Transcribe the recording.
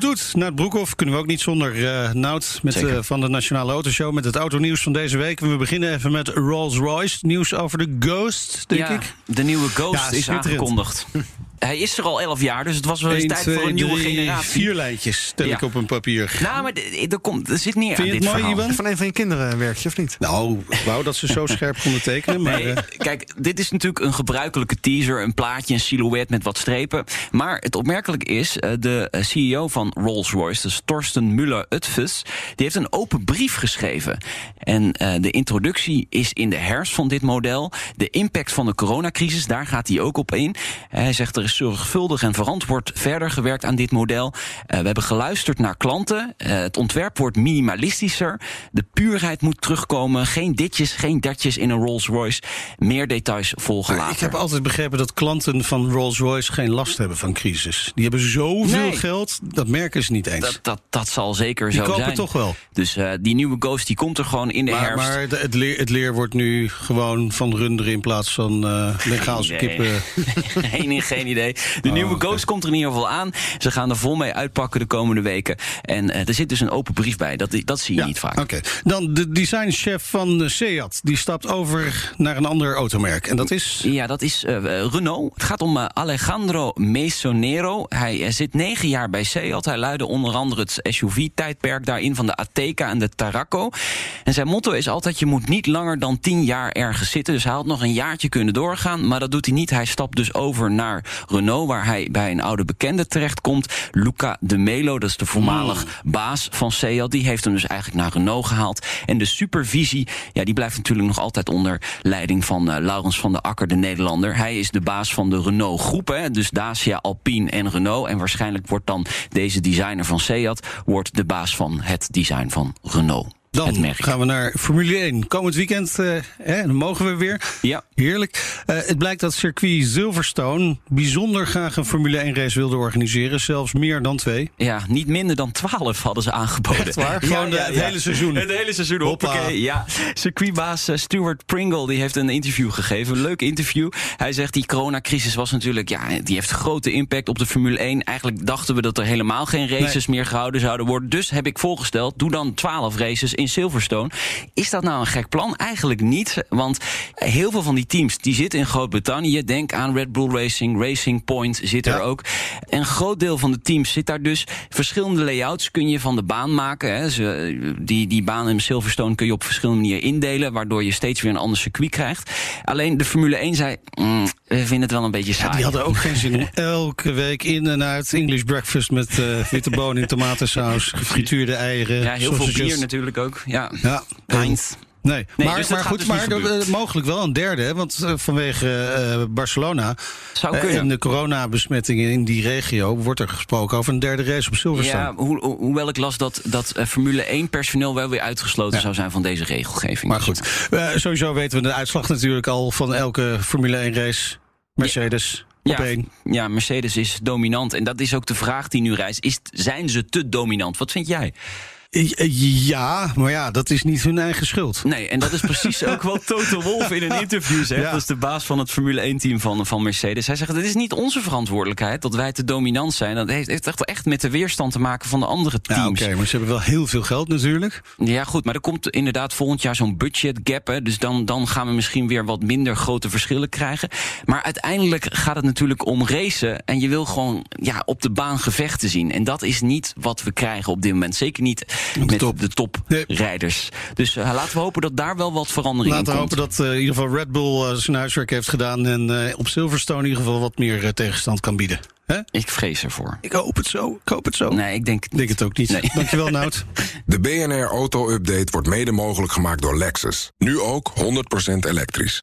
Toet toet, Nout Broekhoff kunnen we ook niet zonder uh, Nout met, uh, van de Nationale Autoshow met het autonieuws van deze week. We beginnen even met Rolls-Royce. Nieuws over de Ghost, denk ja, ik. De nieuwe Ghost is aangekondigd. Hij is er al elf jaar, dus het was wel eens 1, tijd 2, voor een nieuwe 3, generatie. Vier lijntjes tel Ja. ik op een papier. Nou, maar d- er, komt, er zit meer Vind aan je dit het mooi, verhaal. Iwan? Van een van je kinderen werk je, of niet? Nou, ik wou dat ze zo scherp konden tekenen. Maar, Nee, eh, kijk, dit is natuurlijk een gebruikelijke teaser, een plaatje, een silhouet met wat strepen. Maar het opmerkelijke is, eh, de eh, CEO van Rolls-Royce, dus Torsten Müller-Utfus, die heeft een open brief geschreven. En eh, de introductie is in de herfst van dit model. De impact van de coronacrisis, daar gaat hij ook op in. Hij zegt er is zorgvuldig en verantwoord verder gewerkt aan dit model. Eh, we hebben geluisterd naar klanten. Eh, het ontwerp wordt minimalistischer. De puurheid moet terugkomen. Geen ditjes, geen datjes in een Rolls-Royce. Meer details volgen maar later. ik heb altijd begrepen dat klanten van Rolls-Royce geen last hebben van crisis. Die hebben zoveel Nee. geld, dat merken ze niet eens. dat, dat, dat zal zeker die zo kopen zijn. toch wel. Dus eh, die nieuwe Ghost die komt er gewoon in de Maar, herfst. maar de- het, leer, het leer wordt nu gewoon van runderen in plaats van Bengaalse idee. kippen. geen, geen idee. De Oh, nieuwe oké. Ghost komt er in ieder geval aan. Ze gaan er vol mee uitpakken de komende weken. En eh, er zit dus een open brief bij. Dat, dat zie je niet vaak. Oké, dan de designchef van eh, Seat. Die stapt over naar een ander automerk. En dat is... Ja, dat is eh, Renault. Het gaat om Alejandro Mesonero. Hij zit negen jaar bij Seat. Hij leidde onder andere het SUV-tijdperk daarin van de Ateca en de Tarraco. En zijn motto is altijd: je moet niet langer dan tien jaar ergens zitten. Dus hij had nog een jaartje kunnen doorgaan, maar dat doet hij niet. Hij stapt dus over naar Renault, waar hij bij een oude bekende terechtkomt. Luca de Melo, dat is de voormalig baas van Seat. Die heeft hem dus eigenlijk naar Renault gehaald. En de supervisie, ja, die blijft natuurlijk nog altijd onder leiding van eh, Laurens van der Akker, de Nederlander. Hij is de baas van de Renault groep, hè, dus Dacia, Alpine en Renault. En waarschijnlijk wordt dan deze designer van Seat wordt de baas van het design van Renault. Dan gaan we naar Formule 1. Komend weekend, eh, hè, dan mogen we weer. Ja. Heerlijk. Eh, het blijkt dat circuit Silverstone bijzonder graag een Formule 1 race wilde organiseren. Zelfs meer dan twee. Ja, niet minder dan 12 hadden ze aangeboden. Echt waar? Gewoon het hele seizoen? Het hele seizoen, Hoppa. hoppakee. Ja, circuitbaas eh, Stuart Pringle die heeft een interview gegeven. Een leuk interview. Hij zegt die coronacrisis was natuurlijk... ja, die heeft grote impact op de Formule 1. Eigenlijk dachten we dat er helemaal geen races meer gehouden zouden worden. Dus heb ik voorgesteld, doe dan 12 races in Silverstone. Is dat nou een gek plan? Eigenlijk niet, want heel veel van die teams... die zitten in Groot-Brittannië. Denk aan Red Bull Racing, Racing Point zit er ook. En een groot deel van de teams zit daar dus. Verschillende layouts kun je van de baan maken. Hè. Ze, die, die baan in Silverstone kun je op verschillende manieren indelen... waardoor je steeds weer een ander circuit krijgt. Alleen de Formule 1 zei, mm, we vinden het wel een beetje saai. Die hadden ook geen zin om elke week in en uit English breakfast met eh, witte bonen in tomatensaus, gefrituurde eieren. ja, heel veel bier natuurlijk ook. Ja, Ja, Heinz. Nee, Nee, maar, dus maar goed, dus maar mogelijk wel een derde, hè, want eh, vanwege eh, Barcelona Zou eh, en de coronabesmettingen in die regio wordt er gesproken over een derde race op Silverstone. Ja, ho ho- hoewel ik las dat, dat Formule 1 personeel wel weer uitgesloten zou zijn van deze regelgeving. Maar goed, sowieso weten we de uitslag natuurlijk al van elke Formule 1 race. Mercedes op Ja, één. ja, Mercedes is dominant. En dat is ook de vraag die nu reist. Is, zijn ze te dominant? Wat vind jij? Eh, Ja, maar ja, dat is niet hun eigen schuld. Nee, en dat is precies ook wat Toto Wolff in een interview zegt. Ja. Dat is de baas van het Formule 1-team van, van Mercedes. Hij zegt, het is niet onze verantwoordelijkheid dat wij te dominant zijn. Dat heeft, heeft echt, echt met de weerstand te maken van de andere Ja, teams. oké, maar ze hebben wel heel veel geld natuurlijk. Ja, goed, maar er komt inderdaad volgend jaar zo'n budget gap. Hè, dus dan, dan gaan we misschien weer wat minder grote verschillen krijgen. Maar uiteindelijk gaat het natuurlijk om racen. En je wil gewoon ja, op de baan gevechten zien. En dat is niet wat we krijgen op dit moment. Zeker niet met top. de toprijders. Dus eh, laten we hopen dat daar wel wat verandering Laten we in komt. hopen dat eh, in ieder geval Red Bull eh, zijn huiswerk heeft gedaan en eh, op Silverstone in ieder geval wat meer eh, tegenstand kan bieden. Hè? Ik vrees ervoor. Ik hoop het zo. Ik hoop het zo. Nee, ik denk Ik denk het ook niet. Nee. Dankjewel, Nout. De BNR Auto Update wordt mede mogelijk gemaakt door Lexus. Nu ook 100% elektrisch.